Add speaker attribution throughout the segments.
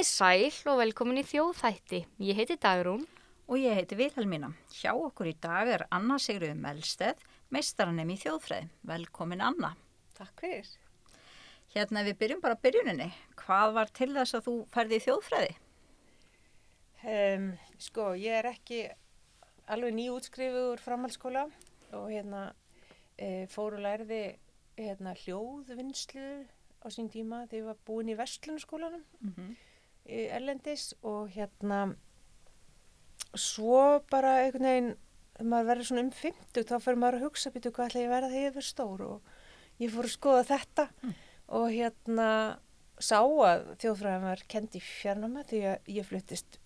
Speaker 1: Komið sæl og velkomin í þjóðþætti. Ég heiti Dagrún.
Speaker 2: Og ég heiti Vilhelmína. Hjá okkur í dag er Anna Sigruð Melsteð, meistaranemi í þjóðfræði. Velkomin Anna.
Speaker 3: Takk fyrir.
Speaker 2: Hérna við byrjum bara byrjuninni. Hvað var til þess að þú ferði í þjóðfræði?
Speaker 3: Um, sko, ég er ekki alveg nýjútskrifuð úr framhaldsskóla og hérna e, fór og lærði hérna, hljóðvinnslu á sín tíma þegar ég var búin í vestlunarskólanum
Speaker 2: Mm -hmm.
Speaker 3: Erlendis og hérna svo bara einhvern veginn maður verður svona um 50 þá fyrir maður að hugsa býtu hvað ætla ég að vera þegar ég verður stór og ég fór að skoða þetta
Speaker 2: Mm.
Speaker 3: og hérna sá að þjóðfræðin var kend í fjarnáma því að ég fluttist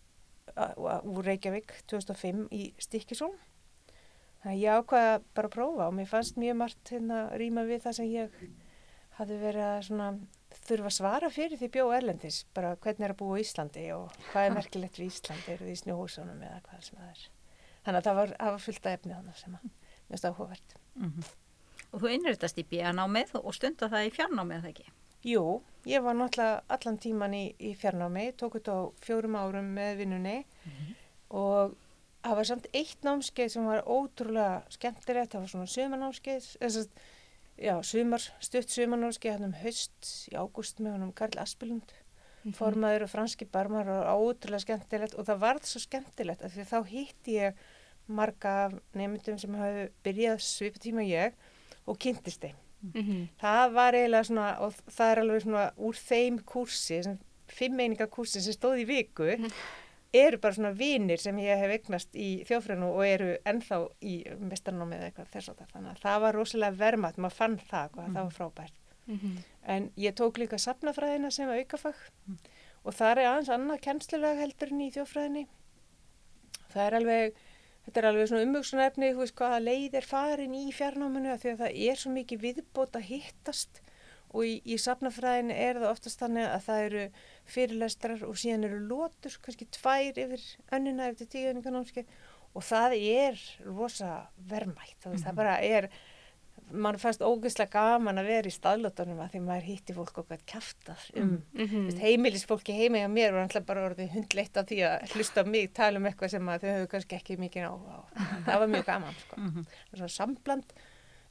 Speaker 3: úr Reykjavík 2005 í Stikkisólm þannig að ég ákvaða bara að prófa og mér fannst mjög margt hérna rýma við það sem ég hafði verið að svona þurfa að svara fyrir því bjóð Erlendis bara hvernig er að búa í Íslandi og hvað er merkilegt við Íslandi, eru því í snjóhúsunum eða hvað sem það er. Þannig að það var, það var fullt af efni þannig sem að finnst áhugavert.
Speaker 2: Og þú innrættast í bíanámið og stunda það í fjarnámið, það ekki?
Speaker 3: Jú, ég var náttúrulega allan tíman í, í fjarnámi, tók þetta á fjórum árum með vinnunni og það var samt eitt námskeið sem var ótrúlega skemmtilegt, það var svona að, já, sumar, stutt sumarnámskeið hann um haust í ágúst með honum Karl Aspelund, formaður og franski barmar og ótrúlega skemmtilegt og það varð svo skemmtilegt af því þá hitti ég marga nefndum sem hafi byrjað svipa tíma og ég og kynntist þeim.
Speaker 1: Mhm.
Speaker 3: það var eiginlega svona og það er alveg svona úr þeim kursi fimm eininga kursi sem stóð í viku eru bara svona vinir sem ég hef eignast í þjófrænu og eru ennþá í mestarnámið eða eitthvað þess að það þannig að það var rosalega vermaðt, maður fann það hvað það var frábært.
Speaker 1: Mhm.
Speaker 3: en ég tók líka safnafræðina sem aukafag og það er aðeins annað kennslulega heldur en í þjófræðinni það er alveg þetta er alveg svona umvöksunarefni þú veist hvaða leið er farin í fjarnáminu af því að það er svo mikið viðbót að hittast og í, í safnafræðinu er það oftast þannig að það eru fyrirlestrar og síðan eru lótur kannski tvær yfir önnina eftir tíuninganámski og það er rosa vermætt þú veist það bara er mann fannst ógeðslega gaman að vera í staðlótunum að því maður hitti fólk okkar kæftað um
Speaker 1: Mhm.
Speaker 3: mm. heimilisfólki heima hjá mér og alltaf bara orðið hundleitt af því að hlusta á mig tala um eitthvað sem þau hefur kannski ekki mikið á, á. það var mjög gaman sko.
Speaker 2: Mhm.
Speaker 3: svona sambland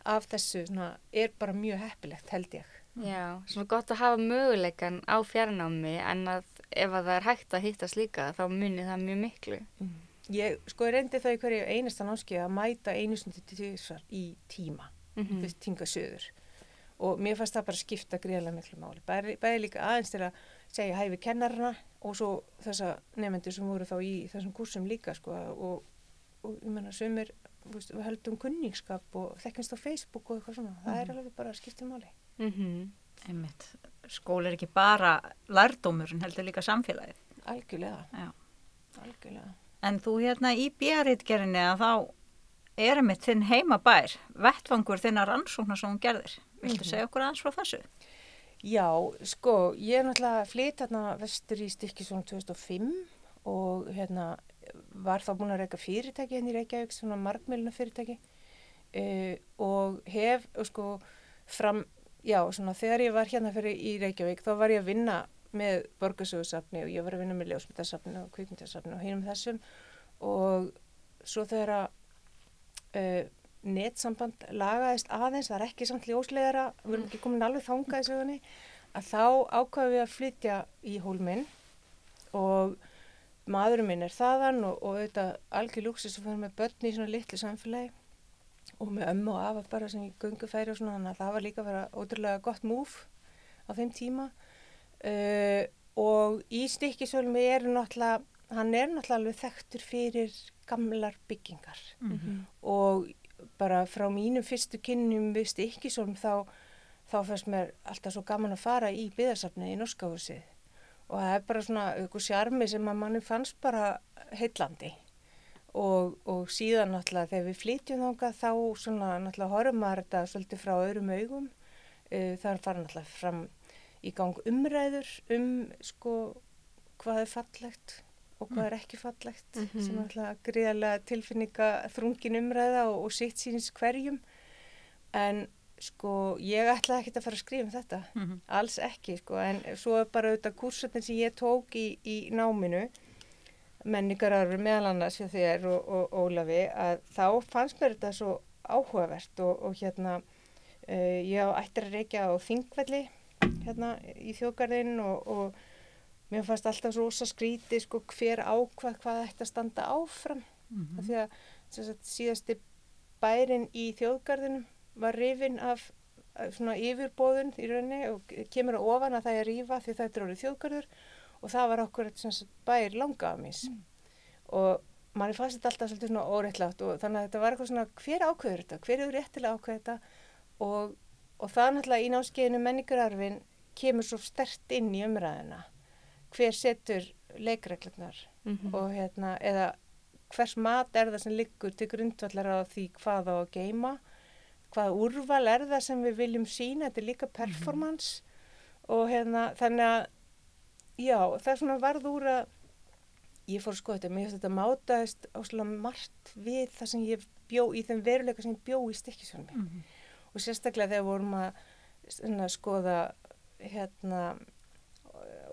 Speaker 3: af þessu svona, er bara mjög heppilegt held ég
Speaker 1: Já, svona gott að hafa möguleikan á fjarnámi en að ef að það er hægt að hittast líka þá munir það mjög miklu.
Speaker 3: ég sko reyndi það í hverju einasta námskeið að mæta einu sinni til þessar í tíma
Speaker 1: Mhm.
Speaker 3: þú veist, tinga söður og mér fannst það bara skipta greiðlega miklu máli. Bæði, bæði líka aðeins til að segja hæfi kennarana og svo þessa nefnendur sem voru þá í þessum kursum líka sko, og, og ég menna sömur við höldum kunningskap og þekkjast á Facebook og eitthvað svona, það er alveg bara skiptir máli
Speaker 1: Mhm.
Speaker 2: Einmitt. Skóli er ekki bara lærdómur en heldur líka samfélagið.
Speaker 3: algjörlega, algjörlega
Speaker 2: En þú hérna í bíaritgerinni að þá er einmitt þinn heimabær, vettfangur þinnar rannsóknar sem hún gerðir. Viltu
Speaker 3: Mhm.
Speaker 2: segja okkur aðeins frá þessu?
Speaker 3: Já, sko, ég er náttúrulega flytt hérna vestur í Stykkisvon 2005 og hérna var þá búin að reyka fyrirtæki hérna í Reykjavík, svona margmjöluna fyrirtæki uh, og hef, og sko, fram, já, svona þegar ég var hérna fyrir í Reykjavík þá var ég að vinna með borgarsögursafni og ég var að vinna með ljósmyndasafni og kvikmyndasafni og hinum þessum. Og svo þegar að uh, netsamband lagaðist aðeins, það er ekki samt ljóslegara, við erum ekki komin alveg þangað í sögunni, að þá ákvaðum við að flytja í hólminn og maðurinn minn er þaðan og, og auðvitað algjör lúksis að fara með börn í svona litlu samfélagi og með ömmu og afa bara sem í göngufæri og svona, þannig að það var líka að vera ótrúlega gott múf á þeim tíma. Uh, og í stikkisvölmi er náttúrulega, hann er náttúrulega alveg þekktur fyrir gamlar byggingar.
Speaker 1: Mhm.
Speaker 3: og bara frá mínum fyrstu kynnum við stikkisólm þá, þá fannst mér alltaf svo gaman að fara í byðarsafni í Norskahúsið og það er bara svona ykkur sjarmi sem að manni fannst bara heillandi og, og síðan náttúrulega þegar við flytjum þangað þá svona náttúrulega horfum maður þetta svolítið frá öðrum augum. Uh, það er fara náttúrulega fram í gang umræður um sko hvað er fallegt og hvað er ekki fallegt
Speaker 1: Mhm.
Speaker 3: sem náttúrulega gríðarlega tilfinninga þrungin umræða og, og sitt síns hverjum. En sko, ég ætlaði ekkert að fara að skrifa um þetta,
Speaker 2: Mhm.
Speaker 3: alls ekki, sko, en svo er bara auðvitað kursatinn sem ég tók í, í náminu, menningararfur meðal annars hjá þér og, og Ólafi, að þá fannst mér þetta svo áhugavert og, og hérna, uh, ég ættir að reykja á Þingvelli, hérna, í þjókarðinn og, og mér fannst alltaf svo rosa skríti, sko, hver ákvað hvað ætti að standa áfram,
Speaker 2: Mhm.
Speaker 3: af því að sagt, síðasti bærin í þjóðgarðinum var rifin af af svona yfirbóðun í rauninni og kemur á ofan að það er rífa því þetta er orðið þjóðgarður og það var okkur sagt, bær langamis og manni fannst þetta alltaf svolítið svona óreittlátt og þannig að þetta var eitthvað svona hver ákveður þetta, hver er réttilega ákveð þetta? Og, og það náttúrulega í námskeiðinu menningararfin kemur svo stert inn í umræðina hver setur leikreglunar
Speaker 1: Mhm.
Speaker 3: og hérna, eða hvers mat er það sem liggur til grundvallar á því hvað á að geima, hvað úrval er það sem við viljum sína, þetta er líka performance. Og hérna, þannig að, já, það er svona varð úr að, ég fór að skoða þetta, mér finnst þetta mátaðist áslega margt við það sem ég bjó í þeim veruleika sem ég bjó í stikkisvörmi
Speaker 2: Mhm.
Speaker 3: og sérstaklega þegar vorum að svona, skoða hérna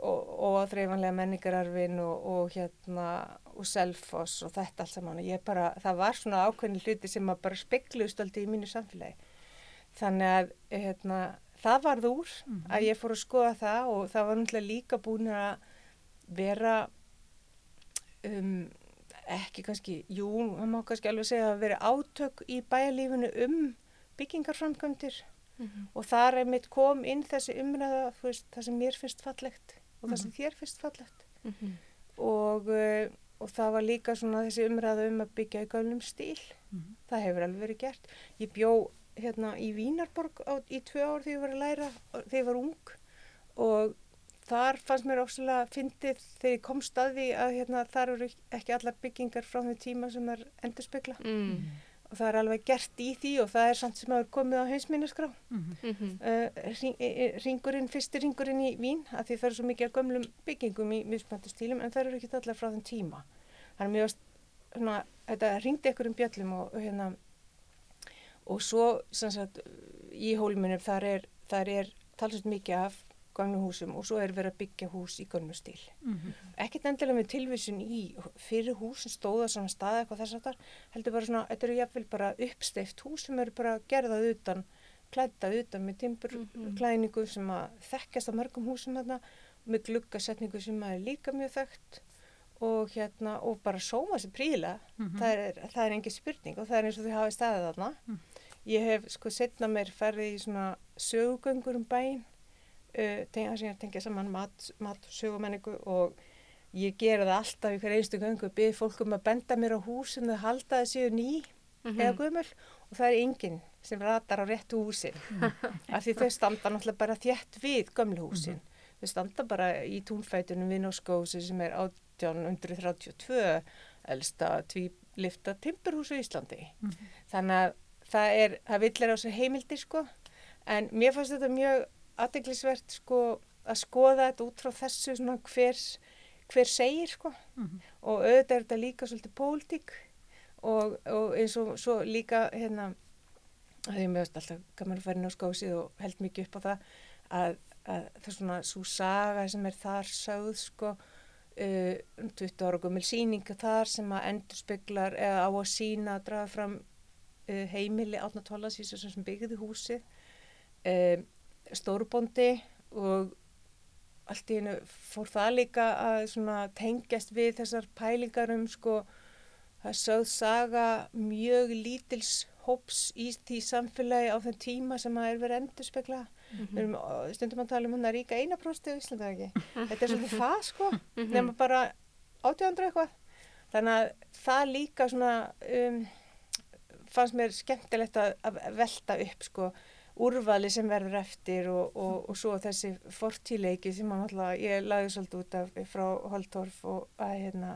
Speaker 3: og áþreifanlega menningararfin og, og hérna og selfoss og þetta allt saman. Og ég bara, það var svona ákveðni hluti sem að bara spekluðust aldrei í mínu samfélagi. Þannig að hérna, það varð úr að ég fór að skoða það og það var náttúrulega líka búin að vera um, ekki kannski, jú, það má kannski alveg segja að vera átök í bæjarlífinu um byggingarframkvæmdir
Speaker 1: Mhm.
Speaker 3: og þar er mitt kom inn þessi umræða, veist, það sem mér finnst fallegt og það sem þér finnst fallegt
Speaker 1: Mhm.
Speaker 3: og, uh, og það var líka svona þessi umræða um að byggja í gálnum stíl
Speaker 2: Mhm.
Speaker 3: það hefur alveg verið gert ég bjó hérna í Vínarborg á, í tvö ár þegar ég var að læra þegar ég var ung og þar fannst mér óslulega fyndið þegar ég kom staði að hérna, þar eru ekki allar byggingar frá þeim tíma sem er endurspegla
Speaker 1: Mm.
Speaker 3: og það er alveg gert í því og það er samt sem að er komið á heimsminneskrá
Speaker 2: Mhm.
Speaker 1: Mhm.
Speaker 3: uh, ring, eh, ringurinn, fyrsti ringurinn í Vín að því það eru svo mikið gömlum byggingum í mismöndu stílum en það eru ekki allar frá þeim tíma það er mjög svona, þetta ringdi ykkur um bjöllum og hérna og svo sagt í hólminum þar er, þar er talsvægt mikið af gömlum húsum og svo er verið að byggja hús í gömlum stíl
Speaker 2: Mhm.
Speaker 3: ekkert endilega með tilvísun í fyrir hús sem stóða svona stað eitthvað þess að þar heldur bara svona, þetta eru jafnvel bara uppsteift hús sem eru bara gerðað utan klædda utan með timburklæningu sem að þekkjast á mörgum húsum þarna með gluggasetningu sem að er líka mjög þekkt og hérna og bara sóma sér príla
Speaker 2: Mhm.
Speaker 3: það, er, er engin spurning og það er eins og þau hafi staðið þarna
Speaker 2: Mm.
Speaker 3: Ég hef sko setna mér ferðið í svona sögugöngur um bæinn uh, tengja, sem ég tengja saman mat, mat sögumenningu og ég gera það alltaf í hver einstu göngu byrð fólk um að benda mér á hús sem þau halda þessi ný
Speaker 1: Mhm.
Speaker 3: eða gömul. Og það er enginn sem ratar á réttu húsin af því þau standa náttúrulega bara þétt við gömlu húsin. Þau standa bara í túnfætunum við Norskósi sem er 1832 elsta tvílifta timburhús í Íslandi. Þannig að það er, það villir á sig heimildir sko, en mér fannst þetta mjög aðdeglisvert sko að skoða þetta út frá þessu svona hver, hver segir sko
Speaker 2: Mhm.
Speaker 3: og auðvitað er þetta líka svolítið pólitík og, og eins og svo líka hérna að því mér veist alltaf gaman að fara inn á skósið og held mikið upp á það að, að það er svona svo saga sem er þar sögð sko uh, um 20 ára gummil síninga þar sem að endur speklar eða á að sína að draga fram uh, heimili átna tólasísu sem byggði húsið um, stórubóndi og allt í hennu fór það líka að tengjast við þessar pælingar um sko það sögð saga mjög lítils hóps í því samfélagi á þeim tíma sem að er verið endur spekla við erum uh, stundum að tala um hann að ríka eina prósti á Íslandi eða ekki? Þetta er svolítið það sko. Nema bara átjóðandra eitthvað. Þannig að það líka svona um, fannst mér skemmtilegt að, að velta upp sko úrvali sem verður eftir og, og, og svo þessi fortíleiki sem alltaf, ég lagði svolítið út af frá Holtorf og að hérna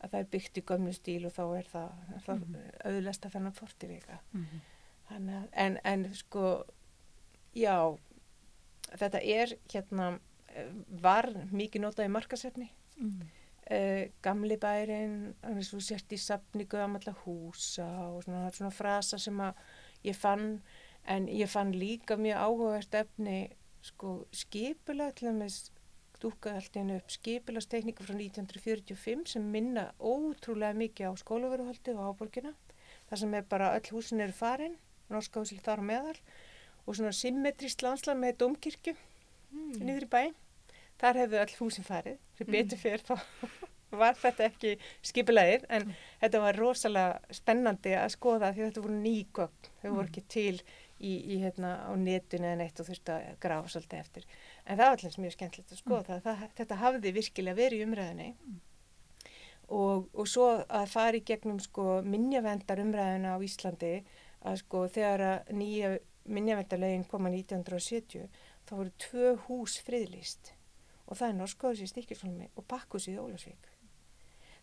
Speaker 3: að það er byggt í gömlu stíl og þá er það, er það auðlesta þennan fortíleika
Speaker 2: Mhm.
Speaker 3: Þannig að, en, en sko, já, þetta er hérna, eh, var mikið notað í markasefni.
Speaker 2: Mhm.
Speaker 3: Uh, gamli bærin, þannig svo sért í safni göðamalla húsa og svona, svona frasa sem að ég fann, En ég fann líka mjög áhugavert efni sko skipulega til dæmis dúkaði allt í hennu upp skipulagstekníka frá 1945 sem minna ótrúlega mikið á skólaveruhaldi og áborgina. Það sem er bara öll húsin eru farin, norska húsin þar á meðal og svona symmetrist landslag með domkirkju
Speaker 1: Mm.
Speaker 3: niður í bæ. Þar hefðu öll húsin farið, fyrir betur fyrir þá var þetta ekki skipulegið en þetta var rosalega spennandi að skoða því þetta voru nýgögn, þau voru ekki til í, í hérna á netinu eða neitt og þurfti að grafa svolítið eftir. En það var allins mjög skemmtilegt að skoða það, það, þetta hafði virkilega verið í umræðinni og, og svo að fara í gegnum sko minjavendar umræðina á Íslandi að sko þegar að nýja minjavendarlegin koma 1970 þá voru tvö hús friðlýst og það er Norskóðs í Stikkirsólmi og Bakkus í Ólasvík.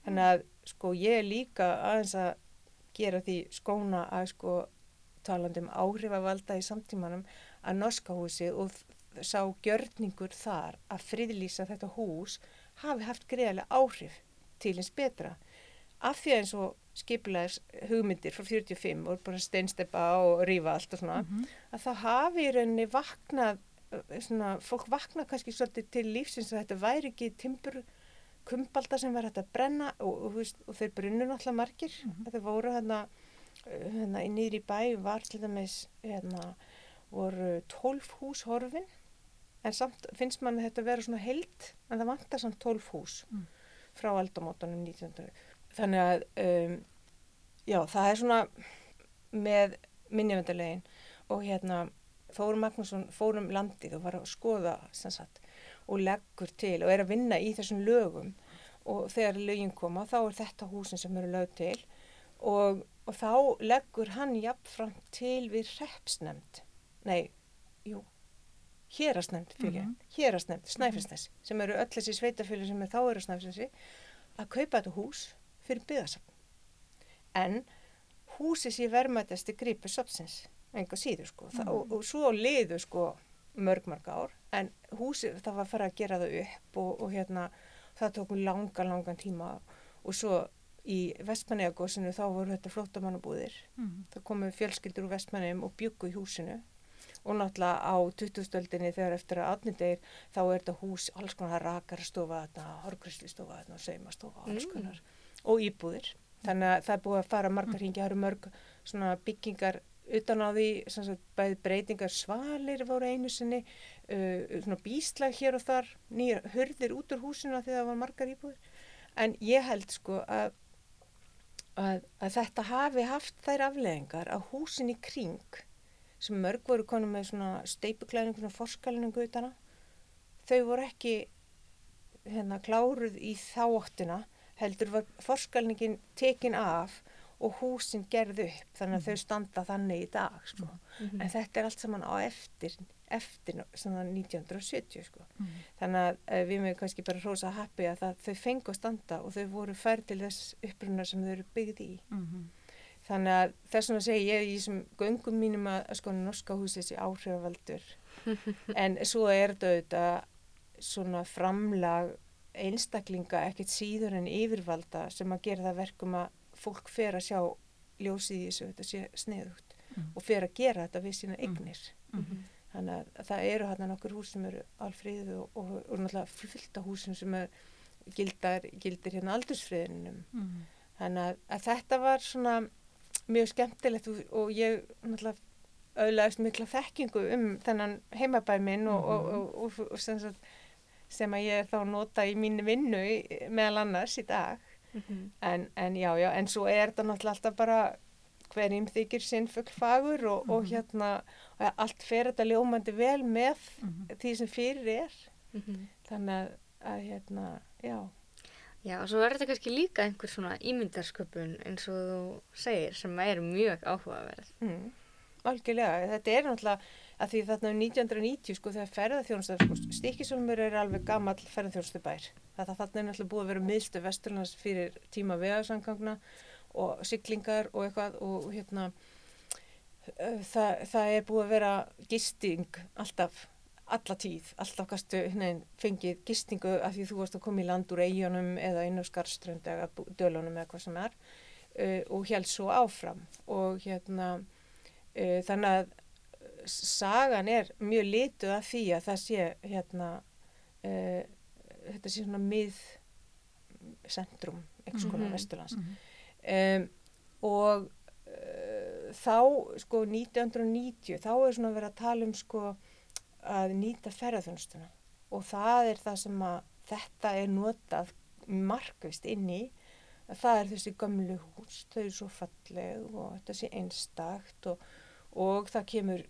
Speaker 3: Þannig að sko ég er líka aðeins að gera því skóna að sko talandi um áhrifavalda í samtímanum að Norska húsi og sá gjörningur þar að friðlýsa þetta hús hafi haft greiðlega áhrif til eins betra. Af því að eins og skipulegs hugmyndir frá 45 og bara steinsteppa og rífa allt og svona, að það hafi í rauninni vaknað, svona, fólk vaknað kannski svolítið til lífsins að þetta væri ekki timbur kumbalda sem var hægt að brenna og, og, veist, og þeir brunnu náttúrulega margir, mm þeir voru hérna, eh, hérna í bæ var til dæmis hérna, voru 12 hús horfin en samt finnst mann þetta vera svona held en það vantar samt 12 hús
Speaker 2: Mm.
Speaker 3: frá aldamótanum 1900 þannig að um, já það er svona með minnjavöndarlegin og hérna Þórum Magnússon fórum landið og var að skoða sagt og leggur til og er að vinna í þessum lögum og þegar lögin koma þá er þetta húsin sem eru lög til og, og þá leggur hann jafnframt til við repsnemnd, nei, jú, hérastnemnd fyrir, mm
Speaker 2: Mhm.
Speaker 3: -hmm. hérastnemnd, Snæfellsnes, sem eru öll þessi sveitafjölu sem er þá eru Snæfellsnesi, að kaupa þetta hús fyrir byggðasafn. En húsi sé verðmættasti gripur safnsins, enga síður sko, mm. og, og svo liðu sko mörg mörg ár, en húsi, það var að fara að gera það upp og, og hérna, það tók langan, langan tíma og svo í Vestmanneagósinu þá voru þetta flóttamannabúðir
Speaker 2: Mhm.
Speaker 3: það komu fjölskyldur úr vestmannum og byggu í húsinu og náttúrulega á 2000-öldinni þegar eftir að átnindegir þá er þetta hús alls konar rakarastofa, horgrislistofa og saumastofa og alls
Speaker 1: Mm.
Speaker 3: konar og íbúðir. Þannig að það er búið að fara margar hringi, það eru mörg svona byggingar utan á því, sagt, bæði breytingar svalir voru einu sinni, uh, bíslag hér og þar, nýjar hurðir út úr húsinu af því það var margar íbúðir. En ég held sko að að, að þetta hafi haft þær afleðingar að húsin í kring sem mörg voru konum með svona steipuklæningu, svona forskalningu utana, þau voru ekki hérna kláruð í þáttina heldur var forskalningin tekin af og húsin gerð upp þannig að þau standa þannig í dag sko. en þetta er allt saman á eftir eftir svona 1970 sko. þannig að uh, við mögum kannski bara rosa happi að það, þau fengu að standa og þau voru færð til þess upprunnar sem þau eru byggð í
Speaker 2: Mhm.
Speaker 3: þannig að þess vegna segi ég í þessum göngum mínum að, sko norska húsi þessi áhrifavaldur en svo er þetta auðvitað svona framlag einstaklinga ekkert síður en yfirvalda sem að gera það verkum að fólk fer að sjá ljósið í þessu þetta sé sniðugt
Speaker 2: Mm.
Speaker 3: og fer að gera þetta við sína
Speaker 2: Mm.
Speaker 3: eignir
Speaker 2: Mhm.
Speaker 3: þannig að það eru hann nokkur hús sem eru alfriðu og, og, og náttúrulega fullt af húsum sem er gildar, gildir hérna aldursfriðinum
Speaker 2: Mhm.
Speaker 3: þannig að, að þetta var svona mjög skemmtilegt og, og ég náttúrulega auðlaðist mikla þekkingu um þennan heimabæ minn og, og, og, og, og sem, sem að ég er þá nota í mínu vinnu meðal annars í dag
Speaker 1: Mhm.
Speaker 3: en, en já, já, en svo er þetta náttúrulega alltaf bara hverjum þykir sinn fuglfagur og, og hérna og allt fer þetta ljómandi vel með
Speaker 2: Mhm.
Speaker 3: því sem fyrir er
Speaker 1: Mhm.
Speaker 3: þannig að, að hérna, já
Speaker 1: Já, og svo er þetta kannski líka einhver svona ímyndarsköpun eins og þú segir sem er mjög áhugaverð.
Speaker 3: Mm, algjörlega, þetta er náttúrulega að því þarna um 1990 sko þegar ferðarþjónusta, sko, Stikisólmur er alveg gammal ferðarþjónustu bær. Þetta þarna er náttúrulega búið að vera miðstu vesturlands fyrir tíma vegarsangangna og siglingar og eitthvað og hérna uh, það, það er búið að vera gisting alltaf alla tíð, alltaf gastu nein, fengið gistingu af því þú varst að koma í land úr eigunum eða inn á skarströnd eða dölunum eða hvað sem er uh, og held svo áfram og hérna uh, þannig að sagan er mjög lituð af því að það sé hérna uh, þetta sé svona mið centrum, einhvers konar
Speaker 1: Mhm.
Speaker 3: vesturlands
Speaker 2: Mhm.
Speaker 3: um, og uh, þá sko 1990 þá er svona verið að tala um sko að nýta ferðarþjónustuna og það er það sem að þetta er notað markvist inn í að það er þessi gömlu hús, þau eru svo falleg og þetta sé einstakt og, og það kemur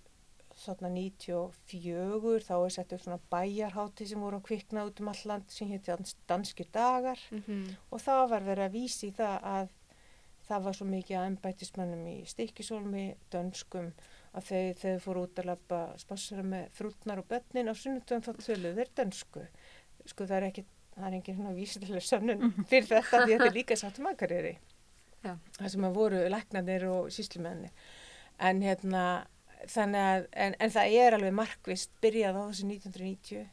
Speaker 3: þarna 94 þá er sett upp svona bæjarhátti sem voru að kvikna út um all land sem hétti danskir dagar.
Speaker 1: Mhm.
Speaker 3: og þá var verið að vísi í það að það var svo mikið að embættismannum í stikkisólmi, dönskum að þau, þau fóru út að lappa spassara með frútnar og börnin. Á sunnudum þá töluðu þeir dönsku. Sko það er ekki, það er engin svona vísilega sönnun fyrir þetta því þetta er líka satt makarýri
Speaker 1: Já.
Speaker 3: það sem að voru læknarnir og síslumennir en hérna þannig að, en, en það er alveg markvist byrjað á þessu 1990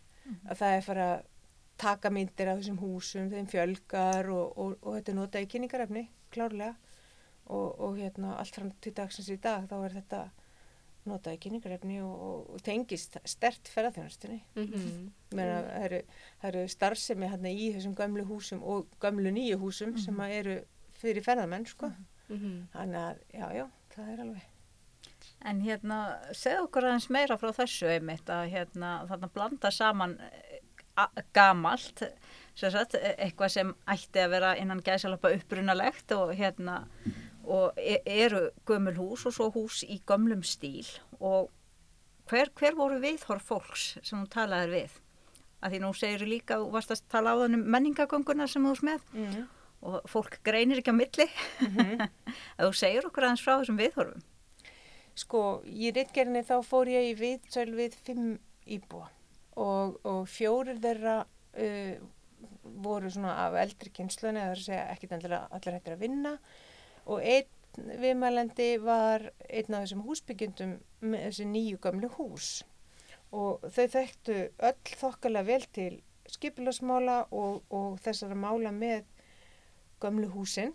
Speaker 3: að það er fara að taka myndir af þessum húsum, þeim fjölgar og, og, og þetta notað í kynningarefni klárlega og, og hérna allt fram til dagsins í dag þá er þetta notað í kynningarefni og, tengist stert ferðarþjónustinni
Speaker 1: Mhm.
Speaker 3: Meina, það, eru, eru starfsemi hérna í þessum gömlu húsum og gömlu nýju húsum sem að eru fyrir ferðarmenn sko.
Speaker 1: Mhm.
Speaker 3: þannig að já, já, það er alveg
Speaker 2: En hérna, segð okkur aðeins meira frá þessu einmitt að hérna, þarna blanda saman eh, gamalt, sem sagt, e- eitthvað sem ætti að vera innan gæsalappa upprunalegt og hérna, og e- eru gömul hús og svo hús í gömlum stíl og hver, hver voru viðhorf fólks sem hún talaði við? Að því nú segir líka, þú varst að tala á þann um menningagönguna sem þú ert með
Speaker 3: mm
Speaker 2: og fólk greinir ekki á milli,
Speaker 3: -hmm.
Speaker 2: að þú segir okkur aðeins frá þessum viðhorfum.
Speaker 3: Sko, í rittgerðinni þá fór ég í viðsöl við fimm íbúa og, og fjórir þeirra uh, voru svona af eldri kynnslunni, það er að segja ekkit endilega allir hættir að vinna. Og einn viðmælandi var einn af þessum húsbyggjendum með þessi nýju gamlu hús. Og þau þekktu öll þokkalega vel til skipilagsmála og, og þessara mála með gamlu húsin.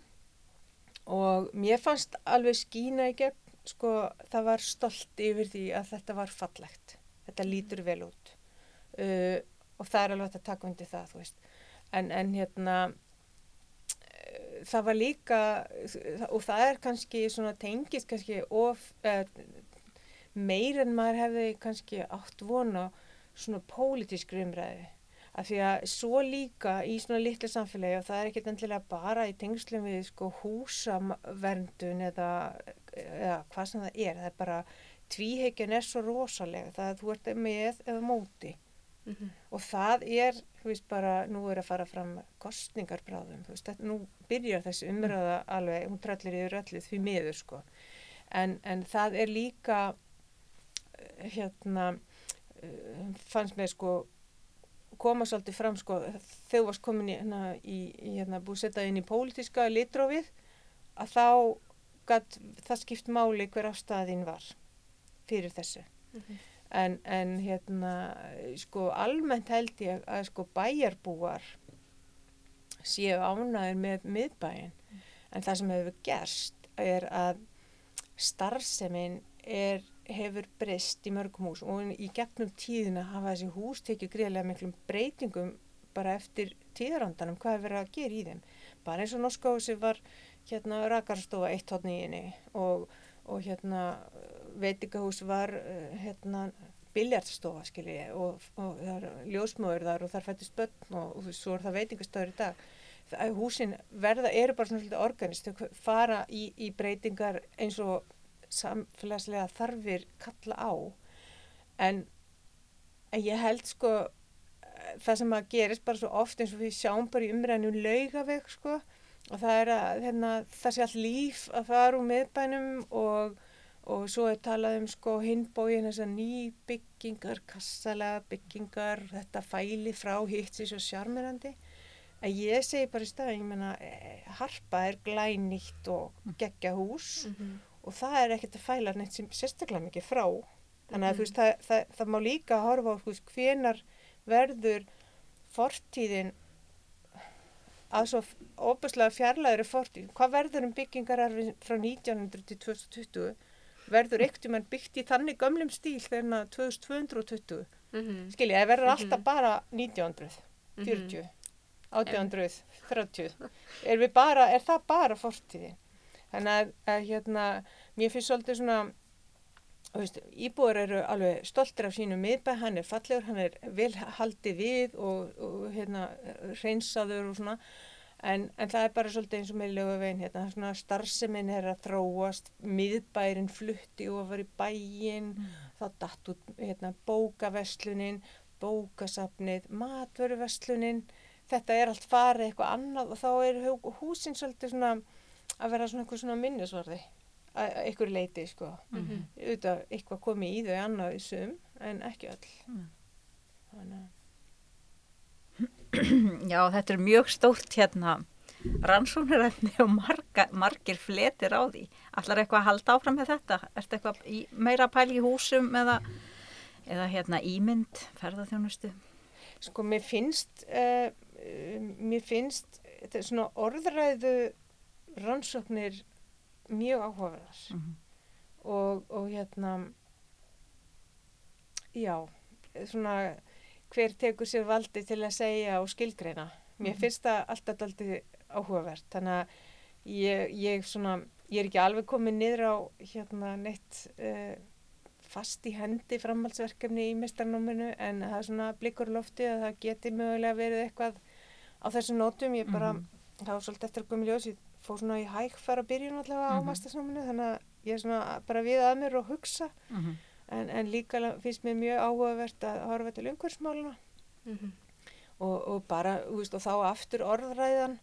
Speaker 3: Og mér fannst alveg skína í gegn sko það var stolt yfir því að þetta var fallegt. Þetta lítur vel út. Uh, og það er alveg taka undir það þú veist. En, en hérna uh, það var líka og það er kannski svona tengist kannski of uh, meir en maður hefði kannski átt vona svona pólitísk umræði af því að svo líka í svona litlu samfélagi og það er ekkert endilega bara í tengslum við sko húsaverndun eða, eða hvað sem það er það er bara, tvíheikjan er svo rosalega það að þú ert með eða móti
Speaker 1: Mhm.
Speaker 3: og það er, þú veist bara, nú er að fara fram kostningar bráðum, þú veist, þetta, nú byrjar þessi umræða alveg, hún trallir yfir öllu því miður sko en, en það er líka eh, hérna uh, fannst mér sko koma svolítið fram sko þú varst komin í, hérna, í, hérna, búið setja inn í pólitíska litrófið að þá gat, það skipt máli hver afstæðin var fyrir þessu.
Speaker 1: Mhm.
Speaker 3: en, en hérna sko almennt held ég að sko bæjarbúar séu ánæður með miðbæin en það sem hefur gerst er að starfsemin er, hefur breyst í mörgum hús og í gegnum tíðina hafa þessi hús tekið greiðlega miklum breytingum bara eftir tíðarandanum hvað er verið að gera í þeim? Bara eins og norska húsi var hérna rakarstofa eitt hodn í henni og, og hérna veitingahús var eh, hérna biljartstofa skilji og, og það er ljósmóður þar og þar fættist börn og, og svo er það veitingastöður í dag. Það, húsin verða, eru bara svona organist þau fara í, í breytingar eins og samfélagslega þarfir kalla á. En, en ég held sko það sem að gerist bara svo oft eins og við sjáum bara í umræðinu laugaveg sko og það er að hérna, það sé all líf að fara úr miðbænum og, og svo er talað um sko hinbóin þessar nýbyggingar, kassalega byggingar, þetta fæli frá hitt sér svo sjarmirandi en ég segi bara í stað, ég menna harpa er glænýtt og geggja hús
Speaker 1: Mhm.
Speaker 3: Og það er ekkert að fæla neitt sem sérstaklega mikið frá. Þannig að þú veist það, það, það má líka horfa á veist hvenar verður fortíðin að svo óbúslega fjarlæður fortíð? Hvað verður um byggingar frá 1900 til 2020 verður eitt um hann byggt í þannig gömlum stíl þegar 2220
Speaker 1: Mhm.
Speaker 3: skilja, það verður alltaf bara 1900
Speaker 1: Mhm.
Speaker 3: 40, 1800 30, er, við bara, er það bara fortíðin þannig að, að hérna, mér finnst svolítið svona veist, íbúar eru alveg stoltir af sínum miðbæ, hann er fallegur, hann er vel haldið við og, og hérna, hreinsaður og svona. En, en það er bara svolítið eins og með lögavegin hérna, svona starfseminn er að þróast miðbærin flutti og var í bæin þá datt út hérna, bókaveslunin bókasafnið, matvöruveslunin þetta er allt farið eitthvað annað og þá er hú- húsin svolítið svona að vera svona eitthvað svona minnisvarði að einhverju leiti sko
Speaker 1: Mhm.
Speaker 3: auðvitað eitthvað komið í þau annað í sum en ekki öll
Speaker 2: Mm.
Speaker 3: þannig að
Speaker 2: Já, þetta er mjög stórt hérna rannsóknarefni og marga, margir fletir á því. Allar eitthvað að halda áfram með þetta? Ertu eitthvað í, meira pæl í húsum eða, eða hérna ímynd, ferðarþjónustu?
Speaker 3: sko mér finnst uh, mér finnst þetta er svona orðræðu rannsóknir mjög áhugaverðar
Speaker 2: Mhm.
Speaker 3: og, og hérna já svona hver tekur sér valdi til að segja og skilgreina mér
Speaker 2: Mhm.
Speaker 3: finnst það alltaf aldrei áhugavert þannig að ég, ég svona ég er ekki alveg komið niður á hérna neitt uh, fast í hendi framhaldsverkefni í mestarnáminu en það er svona blikur lofti að það geti mögulega verið eitthvað á þessum nótum ég bara
Speaker 2: Mhm.
Speaker 3: það var svolítið eftir að koma í ljós, ég fór svona í hægfæra byrjun allavega á
Speaker 2: Mhm.
Speaker 3: mastersnáminu þannig að ég er svona bara við að mér og hugsa
Speaker 2: Mhm.
Speaker 3: en, en líka finnst mér mjög áhugavert að horfa til umhverfsmáluna
Speaker 1: Mhm.
Speaker 3: og, og bara, þú veist, og þá aftur orðræðan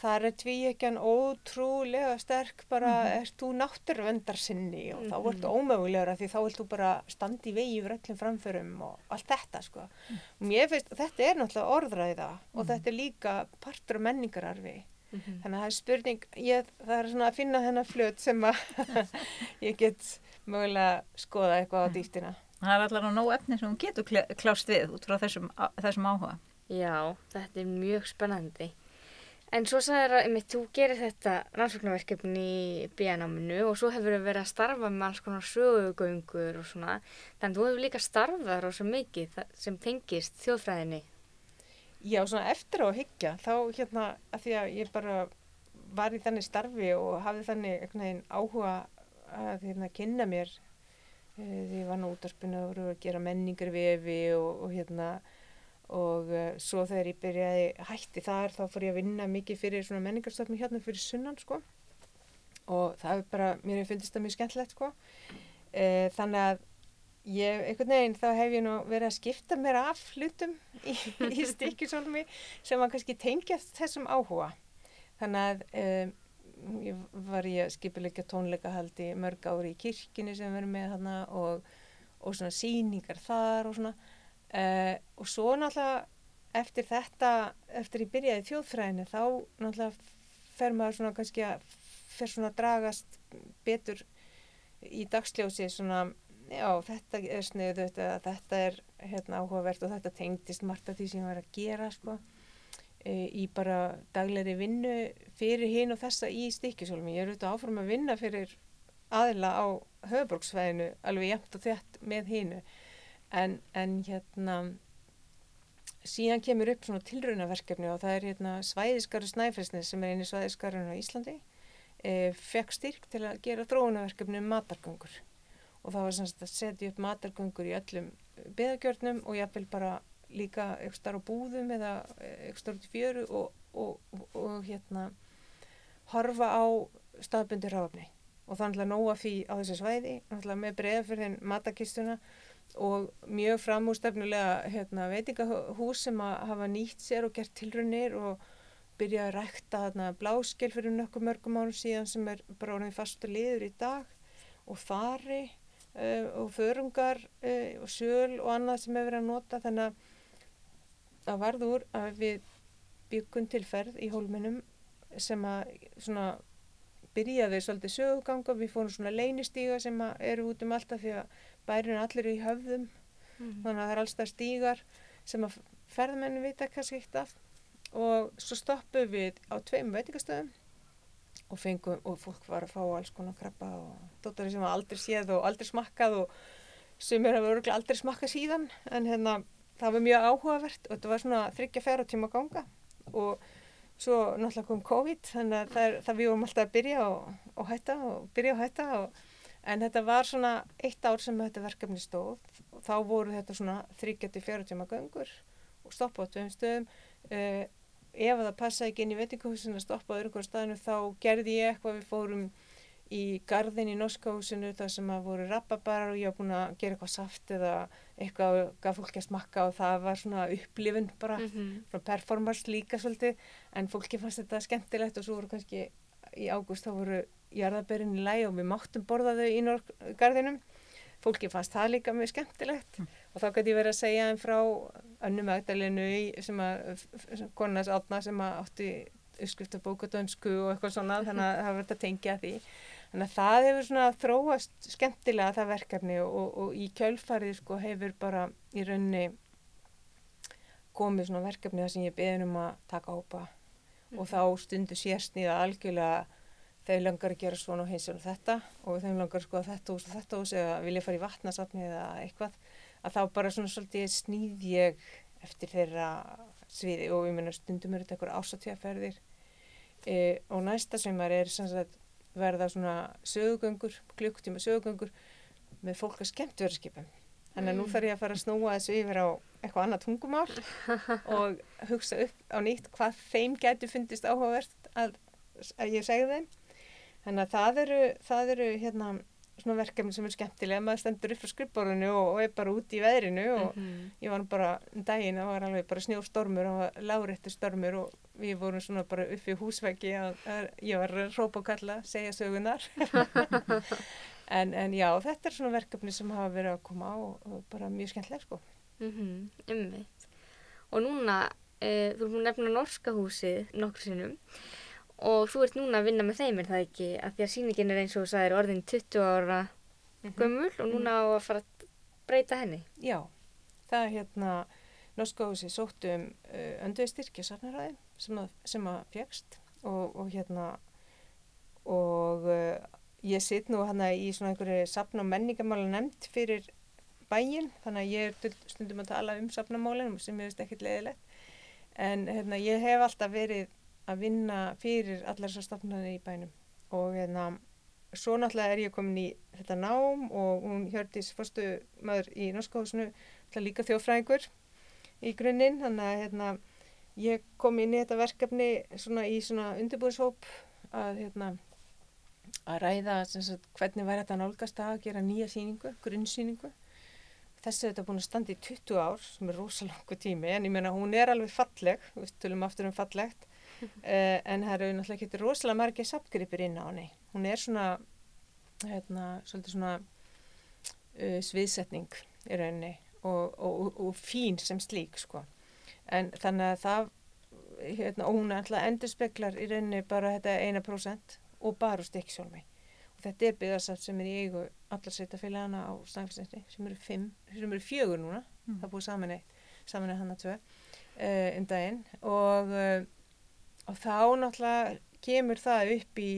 Speaker 3: þar er tvíekjan ótrúlega sterk bara,
Speaker 2: Mhm.
Speaker 3: ert þú náttúruvendar sinni og þá
Speaker 1: Mhm.
Speaker 3: ertu ómögulegur af því þá þú bara standa í vegi yfir öllum framförum og allt þetta sko. Og mér finnst, þetta er náttúrulega orðræða og þetta er líka partur af menningararfi
Speaker 1: Mhm.
Speaker 3: Þannig að það er spurning, ég, það er svona að finna þennan flöt sem að ég get mögulega skoða eitthvað á dýftina.
Speaker 2: Það er allar á nóg efni sem hún getur kl- klást við út frá þessum, þessum áhuga.
Speaker 1: Já, þetta er mjög spennandi. En svo sagðir að einmitt, þú gerir þetta rannsóknarverkefni í bíanáminu og svo hefur verið að starfa með alls konar sögugöngur og svona. Þannig að þú hefur líka starfað rosa mikið sem tengist þjóðfræðinni.
Speaker 3: Já, svona eftir á að hyggja, þá hérna, að því að ég bara var í þannig starfi og hafði þannig einhvern veginn áhuga að hérna kynna mér uh, því ég var nú útarspinu og voru að gera menningar vefi og, og hérna og uh, svo þegar ég byrjaði hætti þar þá fór ég að vinna mikið fyrir svona menningarstofni hérna fyrir sunnan sko. Og það er bara, mér hefur fundist það mjög skemmtilegt sko. Uh, þannig að ég, einhvern veginn, þá hef ég nú verið að skipta mér af hlutum í, í stikkisólmi sem að kannski tengjast þessum áhuga. Þannig að um, ég var ég að skipilegja tónleikahaldi mörg ári í kirkinu sem verið með þarna og, og svona síningar þar og svona. Uh, og svo náttúrulega eftir þetta, eftir ég byrjaði þjóðfræðinu, þá náttúrulega fer maður svona kannski að fer svona að dragast betur í dagsljósi svona já, þetta er sniðu þetta, þetta er hérna áhugavert og þetta tengdist margt af því sem ég var að gera sko. E, í bara daglegri vinnu fyrir hinn og þessa í stikkisólmi. Ég er auðvitað áfram að vinna fyrir aðila á höfbruksvæðinu alveg jæmt og þett með hinnu en, en hérna síðan kemur upp svona tilraunaverkefni og það er hérna svæðiskaru snæfellsnes sem er eini svæðiskarun á Íslandi. E, fekk styrk til að gera þróunaverkefni um matargöngur og það var semst að setja upp matargöngur í öllum beðagjörnum og jáfnvel bara líka ekstar á búðum eða ekstar út í fjöru og, og, og, og hérna horfa á staðbundi ráfni og er náttúrulega nóga því á þessu svæði náttúrulega með breiða fyrir þinn matakistuna og mjög framústefnulega hérna, veitingahús sem að hafa nýtt sér og gert tilrunir og byrja að rækta þarna bláskel fyrir nokkuð mörgum árum síðan sem er bara orðin fastu liður í dag. Og þari uh, og förungar uh, og söl og annað sem hefur verið að nota. Þannig að það varður að við byggum tilferð í hólminum sem að svona byrjaði svolítið söguganga, við fórum svona leynistíga sem eru út um alltaf því að bærin er allir í höfðum.
Speaker 1: Mhm.
Speaker 3: þannig að það er allstað stígar sem að ferðmennu vita kannski eitt af. Og svo stoppum við á tveim veitingastöðum og fengum, og fólk var að fá alls konar krabba og dóttari sem var aldrei séð og aldrei smakkað og sumir hafa örgulega aldrei smakkað síðan en hérna það var mjög áhugavert og þetta var svona þryggja fjara tíma að ganga og svo náttúrulega kom COVID þannig að það, er, það við vorum alltaf að byrja og, og hætta og byrja og hætta og, en þetta var svona eitt ár sem þetta verkefni stóð. Og þá voru þetta svona þryggja til fjara tíma gangur og stoppa á tveim stöðum. Uh, ef það passaði ekki inn í veitingahúsinu að stoppa á öðru staðinu þá gerði ég eitthvað við fórum í gardin í norska húsinu þar sem að voru rappabarar og ég var búin að gera eitthvað saft eða eitthvað gaf fólki að smakka og það var svona upplifun bara,
Speaker 1: Mm -hmm.
Speaker 3: svona performance líka svolítið en fólki fannst þetta skemmtilegt og svo voru kannski í ágúst þá voru jarðaberin í læg og við máttum borða þau í norgardinum fólki fannst það líka mjög skemmtilegt
Speaker 2: Mm.
Speaker 3: Og þá gæti ég verið að segja þeim frá önnu magdalinu sem að konas átna sem að átti uppskrift af bókadönsku og eitthvað svona þannig að það verður að tengja því. Þannig að það hefur svona þróast skemmtilega það verkefni og, og í kjölfarið sko hefur bara í raunni komið svona verkefni þar sem ég beðin um að taka hópa. Og þá stundu sérsnýða algjörlega þau langar að gera svona og hins og þetta og þau langar að skoða þetta og þetta hús eða vilja fara í vatnasafni eða eitthvað að þá bara svona svolítið snýð ég eftir þeirra sviði og ég meina stundum eru þetta eitthvað ásatíðaferðir e, og næsta semar er sem sagt verða svona sögugöngur, klukktíma sögugöngur með fólk að skemmt verðskipum þannig að nú þarf ég að fara að snúa þessu yfir á eitthvað annað tungumál og hugsa upp á nýtt hvað þeim getur fundist áhugavert að, að ég segja þeim. Þannig að það eru, það eru hérna svona verkefni sem er skemmtilega maður stendur upp frá skrifborðinu og, og er bara út í veðrinu og
Speaker 1: Mhm.
Speaker 3: ég var bara um daginn, það var alveg bara snjóstormur og láréttur stormur og við vorum svona bara upp í húsveggi að, að ég var að rópa og kalla, segja sögunar en, en já, þetta er svona verkefni sem hafa verið að koma á og, og bara mjög skemmtilega sko
Speaker 1: Mhm, einmitt. Og núna, e, þú erum nefna Norska húsið nokkur sinnum og þú ert núna að vinna með þeim, er það ekki? Að því að sýningin er eins og þú sagðir orðin 20 ára gömul og núna á að fara að breyta henni.
Speaker 3: Já, það er hérna Norska húsi sóttu um uh, önduði styrkja safnaræði sem sem að fjækst og, og hérna og uh, ég sitt nú hana í svona einhverju safn- og menningamála nefnd fyrir bæinn þannig að ég er stundum að tala um safnamálinn sem ég veist ekkert leiðilegt en hérna ég hef alltaf verið að vinna fyrir allar þessar stafnarnir í bænum. Og hérna svo náttúrulega er ég komin í þetta nám og hún Hjördís fórstu maður í náttúrulega líka þjófræðingur í grunninn. Þannig að hérna, ég kom inn í þetta verkefni svona í svona undirbúðshóp að hérna að ræða sagt, hvernig væri þetta nálgast að gera nýja síningu, grunnsýningu. Þessi er þetta búin að standa í 20 ár sem er rosalangu tími en ég meina hún er alveg falleg, við tölum aftur um fallegt en það eru náttúrulega ekki rosalega margir sapgripir inn á henni. Hún er svona hérna, svona uh, sviðsetning í rauninni og, og, og, og fín sem slík sko. En þannig að það hérna, og hún alltaf endur speklar í rauninni bara þetta eina prósent og bara úr stikkjólmi. Og þetta er byggðarsaft sem er í eigu allar sveitafélagana á Snæfellsnesi sem eru fimm, sem eru fjögur núna.
Speaker 2: Mm.
Speaker 3: það búið saman eitt, saman eitt hann að tvö uh, um daginn. Og, uh, og þá náttúrulega kemur það upp í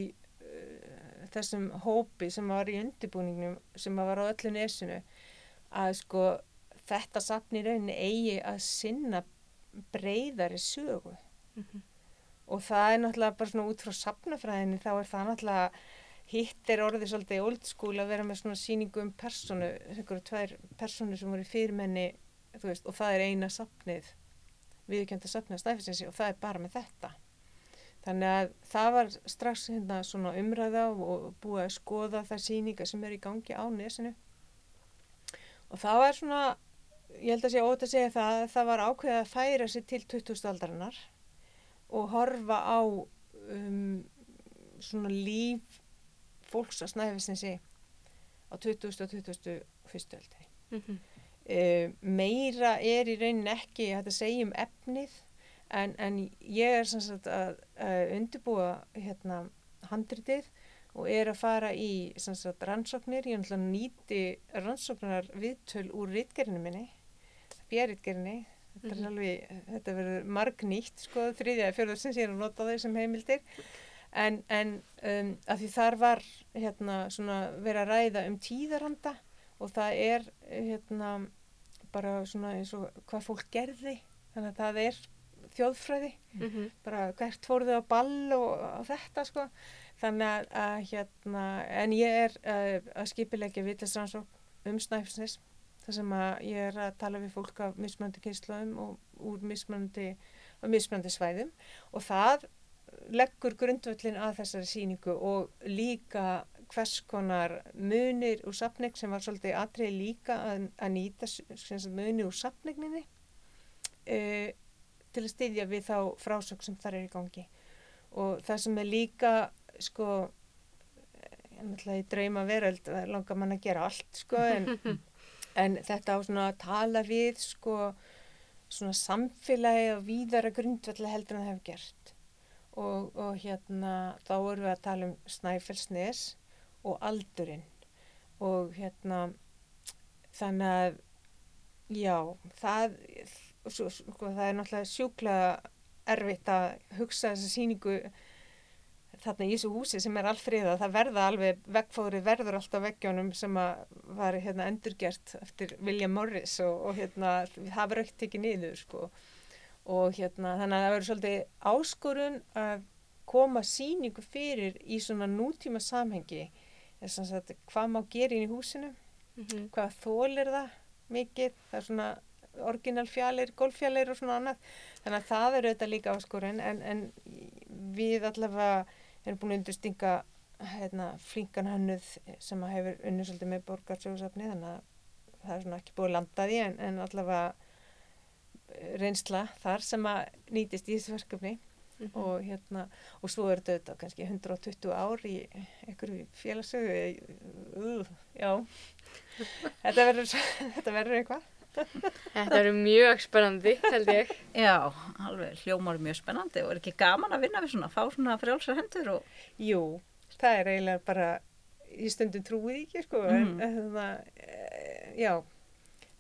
Speaker 3: uh, þessum hópi sem var í undirbúningnum sem var á öllu nesinu að sko þetta safn í rauninni eigi að sinna breyðari sögu
Speaker 1: Mhm.
Speaker 3: og það er náttúrulega bara svona út frá safnafræðinni þá er það náttúrulega hitt er orðið svolítið old school að vera með svona síningu um personu, einhverju tvær personu sem voru fyrirmenni veist, og það er eina safnið viðkjönda safnið að stæfisinsi og það er bara með þetta þannig að það var strax hérna svona umræða og búið að skoða þær síningar sem eru í gangi á nesinu og það var svona ég held að sé ótt að segja það að það var ákveðið að færa sig til 20. aldarinnar og horfa á um, svona líf fólks að snæfisinsi á 20. og 21. öldri.
Speaker 1: Mhm.
Speaker 3: Uh, meira er í rauninni ekki hægt að segja um efnið en, en ég er sem sagt að, að undirbúa hérna handritið og er að fara í sem sagt rannsóknir, ég er nýti rannsóknar viðtöl úr rítgerinu minni, björritgerinu þetta er
Speaker 1: Mhm.
Speaker 3: alveg, þetta verður margnýtt sko, þriðja eða fjörður sem ég er að nota þau sem heimildir. En, en um, að því þar var hérna svona verið að ræða um tíðaranda og það er hérna bara svona eins og hvað fólk gerði. Þannig að það er þjóðfræði.
Speaker 1: Mhm.
Speaker 3: bara hvert fóruðu á ball og, og þetta sko. Þannig að, að hérna en ég er uh, að skipilegja vitlisrannsók um snæfsnes þar sem að ég er að tala við fólk af mismunandi kynsluðum og úr mismunandi, af mismunandi svæðum. Og það leggur grundvöllin að þessari síningu og líka hvers konar munir úr sapning sem var svolítið atrið líka að, að nýta munir úr sapningninni uh, til að styðja við þá frásök sem þar er í gangi. Og það sem er líka sko ég náttúrulega í drauma veröld það langar mann að gera allt sko en, en þetta á svona að tala við sko svona samfélagi og víðara grundvalli heldur en það hefur gert. Og, og hérna þá erum við að tala um Snæfellsnes og aldurinn. Og hérna þannig að já, það svo, sko, það er náttúrulega sjúklega erfitt að hugsa þessa síningu þarna í þessu húsi sem er allfriða, það verða alveg veggfóðrið verður alltaf veggjónum sem að var hérna endurgert eftir William Morris og, og hérna það verður ekkert tekið niður sko. Og hérna þannig að það verður svolítið áskorun að koma síningu fyrir í svona nútíma samhengi. Þess að hvað má gera inn í húsinu?
Speaker 1: Mhm.
Speaker 3: hvað þólir það mikið, það er svona orginalfjallir, golffjallir og svona annað. Þannig að það er auðvitað líka áskorun en, en við allavega erum búin að undirstinga hérna, flinkan hannuð sem að hefur unnið svolítið með borgarsjóðsafni þannig að það er svona ekki búið að landa því en, en allavega eh, reynsla þar sem að nýtist í þessu verkefni.
Speaker 1: Mhm.
Speaker 3: og hérna og svo er þetta auðvitað kannski 120 ár í einhverju félagsögu uh, já. Þetta verður þetta verður eitthvað
Speaker 1: Þetta eru mjög spennandi, held ég.
Speaker 2: Já, alveg hljómar mjög spennandi og er ekki gaman að vinna við svona, fá svona frjálsar hendur og
Speaker 3: jú, það er eiginlega bara í stundum trúið ekki sko en
Speaker 2: Mhm.
Speaker 3: mm. það, e, já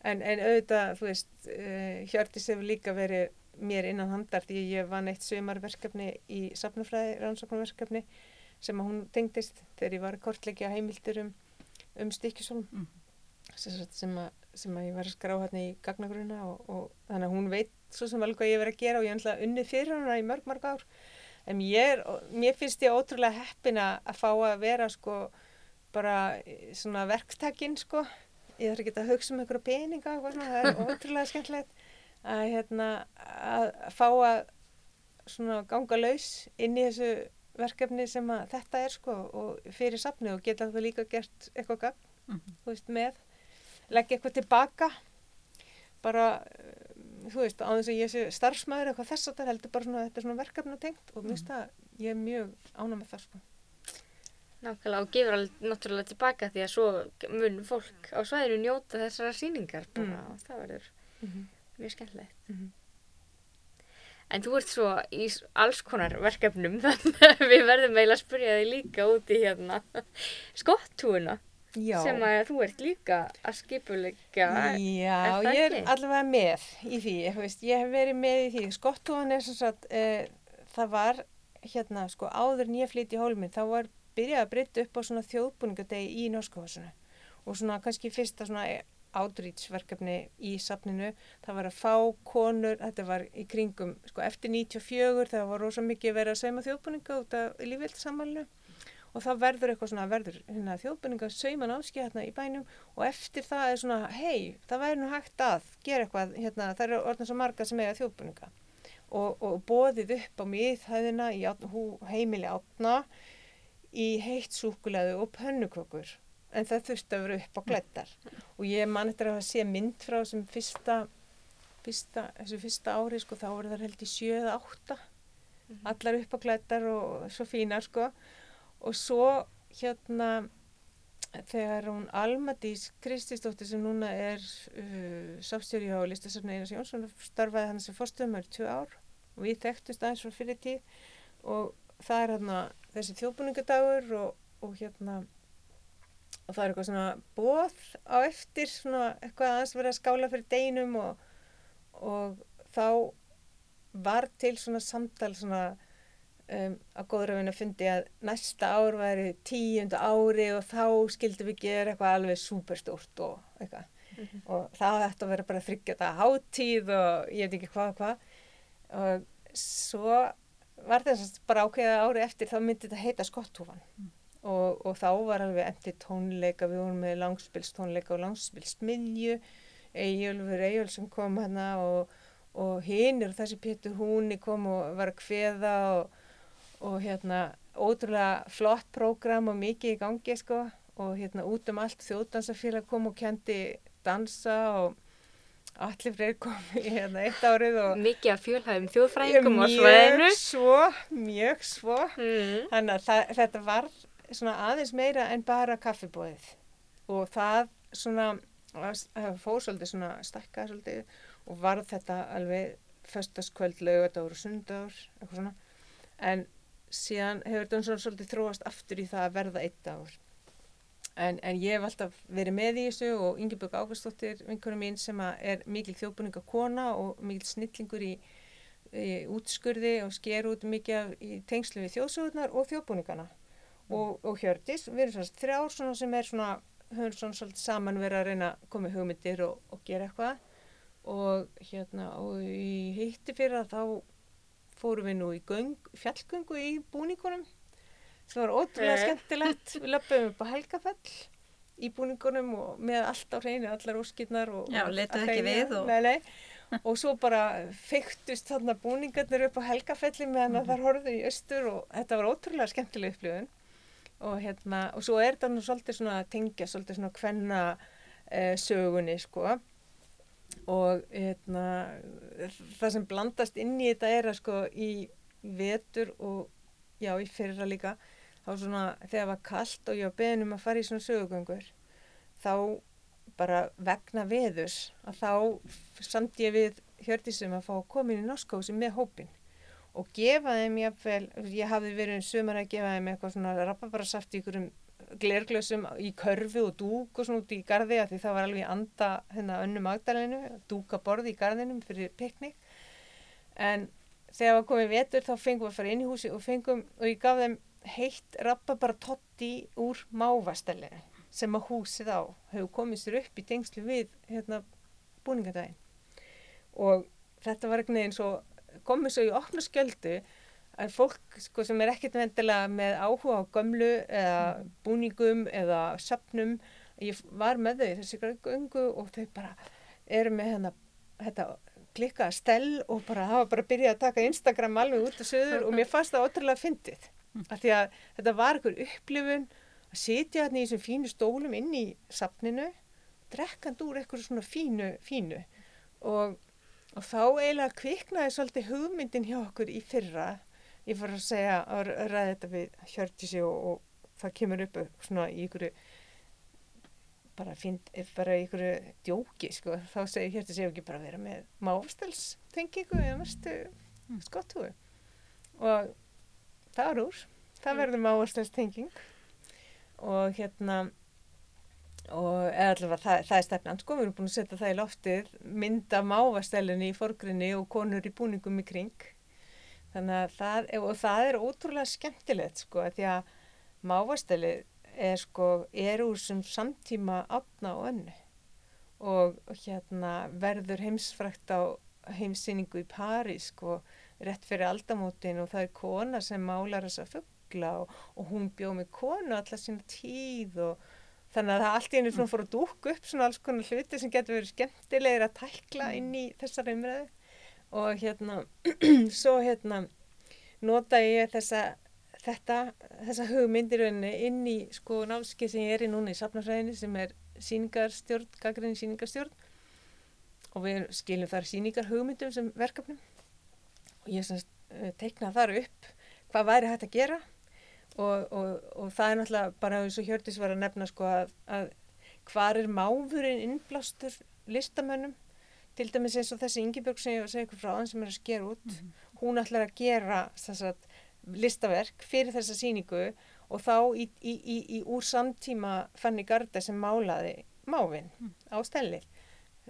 Speaker 3: en, en auðvitað, þú veist uh, Hjördis hefur líka verið mér innan handar því ég vann eitt sömarverkefni í safnafræði rannsóknarverkefni sem að hún tengdist þegar ég var að kortleggja heimildir um, um stikkisólum sem, sagt sem, að, sem að ég var að skrá hérna í gagnagruna og, og þannig að hún veit svo sem alveg hvað ég verið að gera og ég ætla unnið fyrir hana í mörg, mörg ár. En ég er, mér finnst ég ótrúlega heppina að fá að vera sko bara eh, svona verktakinn sko. Ég þarf ekki að hugsa um einhverja peninga það er ótrúlega skemmtilegt að hérna að fá að svona ganga laus inn í þessu verkefni sem að þetta er sko og fyrir safni og geta það líka gert eitthvað gagn,
Speaker 2: Mhm.
Speaker 3: þú veist, með leggja eitthvað tilbaka bara, eh, þú veist, á þess að ég sé starfsmæður eitthvað þess að það heldur bara svona, þetta er svona verkefni tengt og minnst að ég er mjög ána með það sko.
Speaker 1: Nákvæmlega og gefur alveg náttúrulega tilbaka því að svo mun fólk á svæðinu njóta þessara sýningar bara
Speaker 3: Mm.
Speaker 1: og það verður
Speaker 3: Mm -hmm.
Speaker 1: mjög skemmtilegt.
Speaker 3: Mhm.
Speaker 1: En þú ert svo í alls konar verkefnum þannig að við verðum eiginlega að spyrja þig líka út í hérna skottúuna
Speaker 3: Já.
Speaker 1: sem að þú ert líka að skipulegja.
Speaker 3: Já, ég er
Speaker 1: ekki?
Speaker 3: allavega með í því, veist, ég hef verið með í því, skottúan er sem sagt, e, það var hérna, sko, áður en ég flytti í hólminn, þá var byrjað að breytta upp á svona þjóðbúningadegi í Norskóðsunu og svona kannski fyrsta svona outreach-verkefni í safninu, það var að fá konur, þetta var í kringum, sko, eftir 94, það var rosa mikið verið að sauma þjóðbúninga út af lífveldisammalinu og þá verður eitthvað svona, verður hérna, þjóðbúninga sauman áskið hérna í bænum og eftir það er svona, hei, það væri nú hægt að gera eitthvað, hérna, það eru orðin svo marga sem eiga þjóðbúninga. Og, og bóðið upp á miðhæðina í heimili átna í heitt súkuleðu og pönnukökur en það þurfti að vera upp á glættar og ég man eftir að sé mynd frá þessum fyrsta, fyrsta þessu fyrsta ári, sko, þá voru það held í sjö eða átta. Allar upp á glættar og svo fínar, sko og svo hérna þegar hún Almadís Kristisdóttir sem núna er uh, sástjóri á listasafni Einars Jónsson starfaði hann sem fórstöðumar í tvö ár. Og við þekktumst aðeins frá fyrir tíð. Og það er hérna þessi þjóðbúningadagur og, og hérna og það er eitthvað svona bóð á eftir svona eitthvað aðeins verið að skála fyrir deginum og, og þá var til svona samtal svona um, að góðrafinu fundi að næsta ár væri tíunda ári og þá skildum við gera eitthvað alveg superstórt og eitthvað. Og það ætti að vera bara þryggjata hátíð og ég veit ekki hvað og hvað. Og svo var þess að bara ákveða ári eftir þá myndi þetta heita skottúfan og, og þá var alveg emti tónleika, við vorum með langspilstónleika og langspilsmiðju. Eyjölfur Eyjölfsson kom hana og, og hinn og þessi Pétur Húni kom og var að kveða og, og hérna ótrúlega flott prógram og mikið í gangi sko og hérna út um allt þjóðdansafélag kom og kendi dansa og allir freyr kom í hérna eitt árið og
Speaker 1: Mikið af fjölhæfum þjóðfræðingum á svæðinu.
Speaker 3: mjög svo, mjög svo
Speaker 1: Mm.
Speaker 3: þannig að það, þetta var svona aðeins meira en bara kaffibóðið og það svona það fór svolítið svona stakka svolítið og varð þetta alveg föstaskvöld, laugardagur og sundagur eitthvað svona en síðan hefur svona svolítið þróast aftur í það að verða eitt dagur. En, en ég hef alltaf verið með í þessu og Ingeborg Águstóttir, vinkunum mín sem er mikil þjóðbúninga kona og mikil snillingur í, í útskurði og sker út mikið í tengslu við þjóðsögurnar og þjóðbúningana. Og, og Hjördis, við erum svona þrjár svona sem er svona, höfum svona svolítið saman verið að reyna að koma með hugmyndir og, og gera eitthvað. Og hérna og í hitti fyrir að þá fórum við nú í göng, fjallgöngu í búningunum það var ótrúlega
Speaker 1: Eh.
Speaker 3: skemmtilegt við löpum upp á Helgafell í búningunum og með allt á hreinu allar óskirnar og,
Speaker 2: Já,
Speaker 3: og nei, nei. og svo bara feiktust þarna búningarnir upp á Helgafelli meðan að þar horfðu í austur og þetta var ótrúlega skemmtileg upplifun og hérna, og svo er þetta nú svolítið svona tengja svolítið svona hvenna uh, sögunni sko og hérna það sem blandast inn í þetta er að sko í vetur og já í fyrra líka þá svona þegar var kallt og ég var beðin um að fara í svona sögugöngur þá bara vegna veðurs að þá samt ég við hjördísum að fá að koma inn í norskósi með hópin og gefa þeim jáfnvel, ég hafði verið um sumar að gefa þeim eitthvað svona rababarasaft í ykkurum glerglössum í körfi og dúk og svona út í garði að því það var alveg í anda hérna önnu magdalinu, dúka borði í garðinum fyrir piknik. En þegar var komið vetur þá fengum við að fara inn í húsi og fengum og ég gaf þeim heitt rababara totti úr mávastellinu sem að húsið á hefur komið sér upp í tengslu við hérna búningadaginn. Og þetta var einhvern veginn svo komið svo í opna skjöldu að fólk sko, sem er ekkert vendilega með áhuga á gömlu eða búningum eða söpnum ég var með þau þessi göngu og þau bara eru með hérna, þetta klikkaða stell og bara hafa bara byrjað að taka Instagram alveg út og söður og mér fannst það ótrúlega fyndið. Af því að þetta var einhver upplifun að sitja hérna í þessum fínu stólum inn í sapninu drekkand úr eitthvað svona fínu, fínu. Og, og þá eiginlega kviknaði svolítið hugmyndin hjá okkur í fyrra ég fór að segja að ræða þetta við Hjördísi og, og það kemur upp svona í ykkur bara fínt, bara í ykkur djóki sko, þá segir Hjördísi ekki bara vera með máfstelstengingu eða mestu skottúi og það er úr. Það verður máfstelstenging og hérna og eða allavega það, það er stefnan sko, við erum búin að setja það í loftið mynda mávastellinni í forgrinni og konur í búningum í kring þannig að það, og það er ótrúlega skemmtilegt sko, að því að mávastellið er sko, er úr sem samtíma átna og önnu. Og hérna verður heimsfrækt á heimsýningu í París sko, rétt fyrir aldamótin og það er kona sem málar þessa fuggla og, og hún bjóð með konu alla sína tíð og þannig að það allt í svona fór að dúka upp svona alls konar hluti sem getur verið skemmtilegir að tækla inn í þessar umræðu og hérna svo hérna nota ég þessa þetta, þessa hugmyndir inn í sko námski sem ég er í núna í safnafræðinni sem er síningarstjórn, gaggrinni síningarstjórn og við skilum þar síningar hugmyndum sem verkefnum. Og ég uh, teikna þar upp hvað væri hægt að gera. Og, og, og það er náttúrulega bara eins og Hjördis var að nefna sko að, að hvar er máfurinn innblástur listamönnum til dæmis eins og þessi Ingibjörg sem ég var að segja ykkur frá hann sem er að skera út hún ætlar að gera að listaverk fyrir þessa síningu og þá í, í, í, í úr samtíma Fanny Garda sem málaði mávin á stellið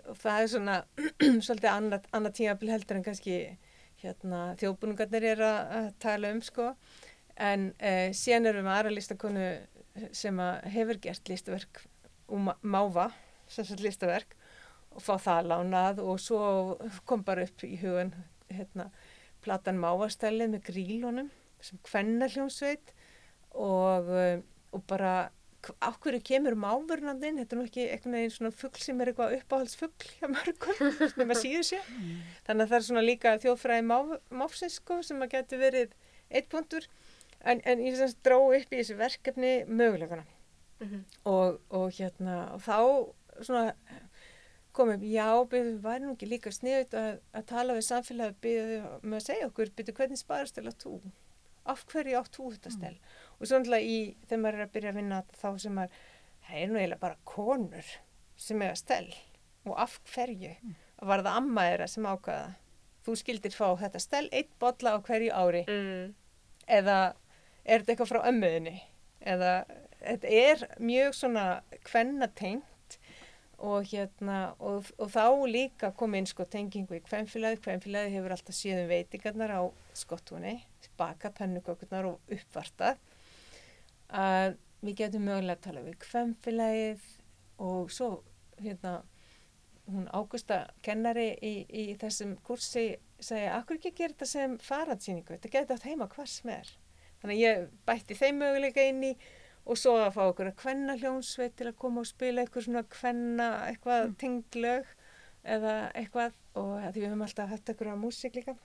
Speaker 3: og það er svona svolítið annað, annað tímabil heldur en kannski hérna, þjóðbúningarnir er að, tala um sko. En uh, síðan erum við aðra listakonu sem að hefur gert listaverk og ma- máva sem sagt listaverk og fá það lánað og svo kom bara upp í hugan hérna, platan Mávastælið með grílunum sem kvenna hljómsveit og, uh, og bara á hverju kemur mávurnandinn þetta er nú ekki einhvern veginn svona fuggl sem er eitthvað uppáhaldsfuggl hjá mörgum sem að síður sé. Þannig að það er svona líka þjóðfræði máf, máfsins sko, sem að geti verið eitt punktur. En, en ég sem sagt dró upp í þessu verkefni mögulegana
Speaker 1: Mhm.
Speaker 3: og, og hérna og þá svona kom upp, já, væri nú ekki líka sniðut að, að tala við samfélagi byrðu með að segja okkur, byrðu, hvernig sparast til að þú? Af hverju átt þú þetta stel? Og svo náttúrulega í, þegar maður er að byrja að vinna þá sem maður, það er nú eiginlega bara konur sem er að stel og af hverju? Var það amma þeirra sem ákvaða? Þú skildir fá þetta stel eitt bolla á hverju ári
Speaker 1: Mm.
Speaker 3: eða er þetta eitthvað frá ömmuðinni eða þetta er mjög svona kvennatengt og hérna og, og þá líka kom inn sko tengingu í kvenfélagi, kvenfélagi hefur alltaf síðan veitingarnar á skottunni bakað pennukökurnar og uppvartað. Að við getum mögulega að tala við kvenfélagið og svo hérna hún Ágústa kennari í, í þessum kursi segja, akkur ekki gera þetta sem faransýningu, þetta getur átt heima hvað sem er. Þannig að ég bætti þeim möguleika inn í og svo að fá okkur að kvenna hljónsveit til að koma og spila eitthvað svona kvenna, eitthvað mm. tinglög eða eitthvað og því við höfum alltaf hatt eitthvað á músík líka.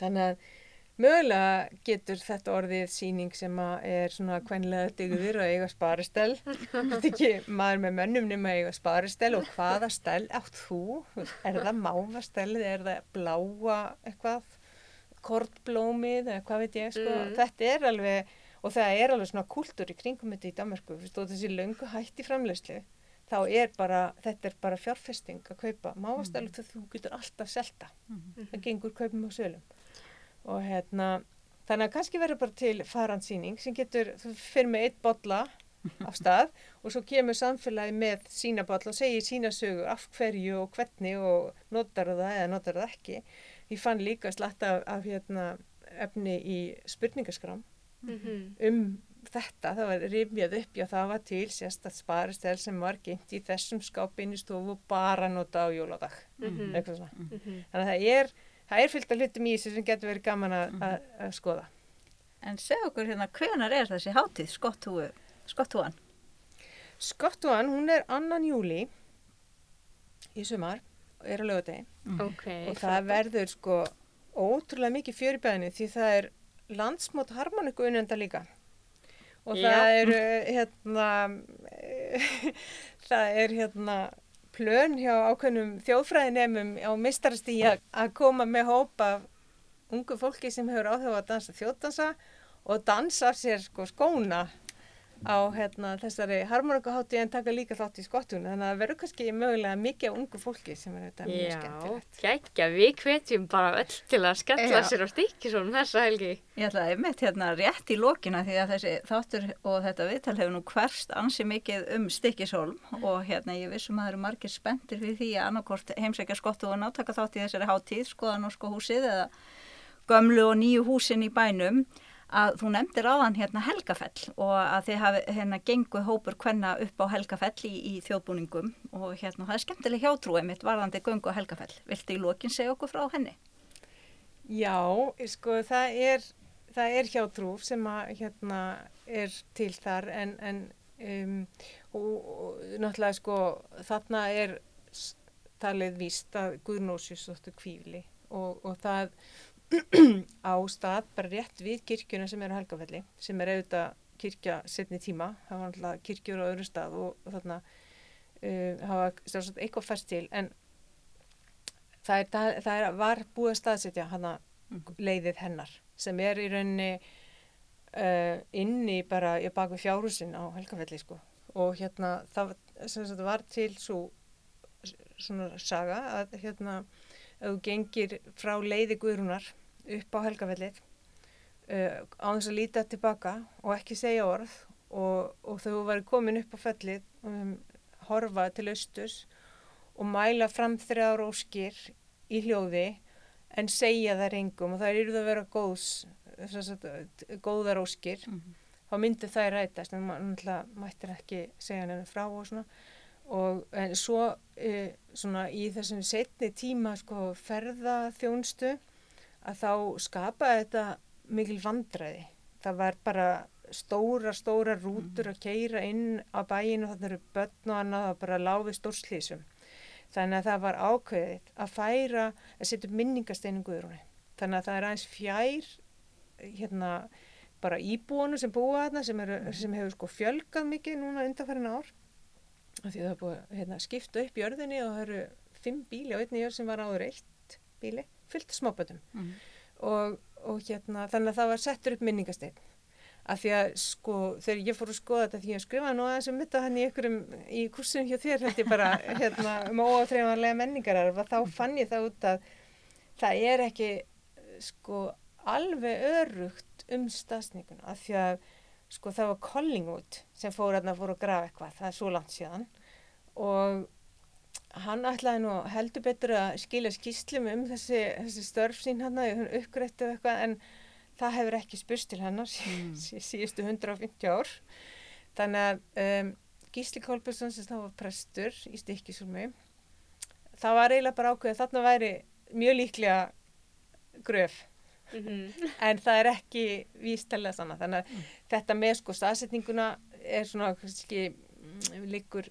Speaker 3: Þannig að mögulega getur þetta orðið síning sem er svona kvenlega digður að eiga sparistel. Ekki maður með mönnum nema að eiga sparistel og hvaða stel átt þú? Er það mávastelið, er það bláa eitthvað? kortblómið eða hvað veit ég sko,
Speaker 1: Mm.
Speaker 3: þetta er alveg og það er alveg svona kultúr í kringum þetta í Danmarku, og þessi löngu hætti framleyslu, þá er bara þetta er bara fjárfesting að kaupa mávastælu þegar þú getur alltaf selta það. Gengur kaupum og sölum. Og hérna þannig að kannski verður bara til faransýning sem getur, þú fyrir með eitt bolla á stað og svo kemur samfélagi með sína bolla og segir sína sögu af hverju og hvernig og notar það eða notar það ekki. Ég fann líka slatta af, af hérna, efni í spurningaskrám
Speaker 1: Mhm.
Speaker 3: um þetta, það var rifjað upp já það var til sérstætt sparistel sem var gengt í þessum skápinni stofu og bara nota á jóladag
Speaker 1: Mhm.
Speaker 3: eitthvað svona
Speaker 1: Mhm.
Speaker 3: þannig að það er, það er fyllt af hlutum í þessu sem getur verið gaman að, að, að skoða
Speaker 2: En segð okkur hérna, hvenar er þessi hátíð, skottúu, skottúan?
Speaker 3: Skottuan, hún er annan júli í sumar og er á lögadegi
Speaker 1: Ok.
Speaker 3: og það verður sko ótrúlega mikið fjöribæðinu því það er landsmót harmoniku unnenda líka og það
Speaker 1: Já.
Speaker 3: eru hérna það er hérna plön hjá ákveðnum þjóðfræðinemum á mistarastíja að koma með hópa ungu fólki sem hefur áhuga að dansa þjóðdansa og dansa sér sko skóna á hérna, þessari harmonikuhátti en taka líka þátt í skottunum þannig að það verður kannski mögulega mikið af ungu fólki sem er þetta mjög
Speaker 1: Já,
Speaker 3: skemmtilegt.
Speaker 1: geggja, við hvetjum bara öll til að skella sér á stikkisónum þessa helgi.
Speaker 2: Ég ætlaði einmitt hérna rétt í lokina því að þessi þáttur og þetta viðtal hefur nú hverst ansi mikið um stikkisólm og hérna ég vissum að það eru margir spenntir fyrir því að annarkort heimsækja skottu og nátaka þátt í þessari hátíð, skoða norska húsið eða gömlu og nýju húsin í bænum að þú nefndir áðan hérna Helgafell og að þið hafi hérna gengu hópur kvenna upp á Helgafell í, í þjóðbúningum og hérna það er skemmtileg hjátrúi mitt varðandi göngu á Helgafell. Viltu í lokin segja okkur frá henni?
Speaker 3: Já, sko það er, það er hjátrúf sem að hérna er til þar en, en um, og, og náttúrulega sko þarna er talið víst að Guðnósius þóttu kvífli og, og það á stað bara rétt við kirkjuna sem er á Helgafelli sem er auðvitað kirkja setni tíma, það var náttúrulega kirkjur á öðru stað og, og þarna uh, hafa stjórnsagt eitthvað færst til en það, er, það, það er, var búið að staðsetja hana leiðið hennar sem er í rauninni uh, inni bara í baku fjárhúsin á Helgafelli sko. Og hérna það sagt, var til svo svona saga að hérna ef þú gengir frá leiði Guðrúnar upp á Helgafellið uh, á þess að líta tilbaka og ekki segja orð og, og þú væri komin upp á fellið um, horfa til austurs og mæla fram þrjár óskir í hljóði en segja þær engum og það eru að vera góðs, sagt, góðar óskir
Speaker 2: Mm -hmm.
Speaker 3: þá myndi það rætast en maður mættir ekki segja henni frá og svona og en svo e, svona í þessum setni tíma sko ferða þjónstu að þá skapaði þetta mikil vandræði. Það var bara stóra, stóra rútur að keira inn á bæinu þannig eru börn og annað að bara láfi stórslýsum þannig að það var ákveðið að færa að setja minningasteinu guðrúni þannig að það er aðeins fjær hérna bara íbúinu sem búa þarna sem, sem hefur sko fjölgað mikið núna undanfærin ár af því það er búið að hérna, skipta upp jörðinni og það eru fimm bíli á einni jörð sem var áður eitt bíli fyllt smábötum.
Speaker 2: Mm
Speaker 3: og, og hérna þannig að það var settur upp minningastein af því að sko þegar ég fór að skoða þetta því að skrifa nú aðeins um þetta hann í ykkurum í kursinu hjá þér held ég bara hérna um óáþreifanlega menningarar þá fann ég það út að það er ekki sko alveg örugt um stafsninguna af því að sko það var Collingwood sem fór að fór að grafa eitthvað, það er svo langt síðan og hann ætlaði nú heldur betur að skilja skýslum um þessi, þessi störf sín hann uppgreitt eða eitthvað en það hefur ekki spurst til hennar mm. síðustu 150 ár þannig að um, Gísli Kolbjörnsson sem þá var prestur í Stikkisulmi það var eiginlega bara ákveðið þarna væri mjög líklega gröf
Speaker 1: Mm -hmm.
Speaker 3: en það er ekki vístælega sanna þannig að mm. þetta með sko staðsetninguna er svona kannski líkur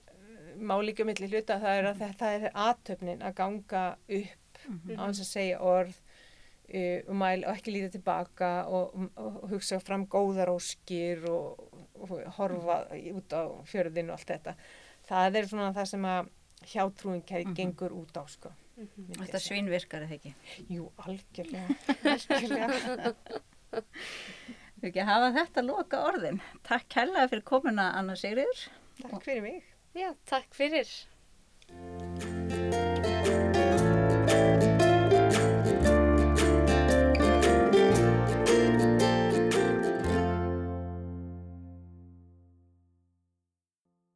Speaker 3: málíkjum millir hluta það er að þetta er aðtöfnin að ganga upp mm -hmm. á þess að segja orð uh, og, mæl, og ekki líta tilbaka og, og, og hugsa fram góðar óskir og horfa út á fjörðin og allt þetta það er svona það sem að hjátrúin mm -hmm. gengur út á sko
Speaker 2: Mm -hmm. Þetta svínvirkar eða ekki?
Speaker 3: Jú, algjörlega. algjörlega.
Speaker 2: Við ekki hafa þetta loka orðin. Takk hella fyrir komuna Anna Sigriður.
Speaker 3: Takk fyrir mig.
Speaker 1: Já, takk fyrir.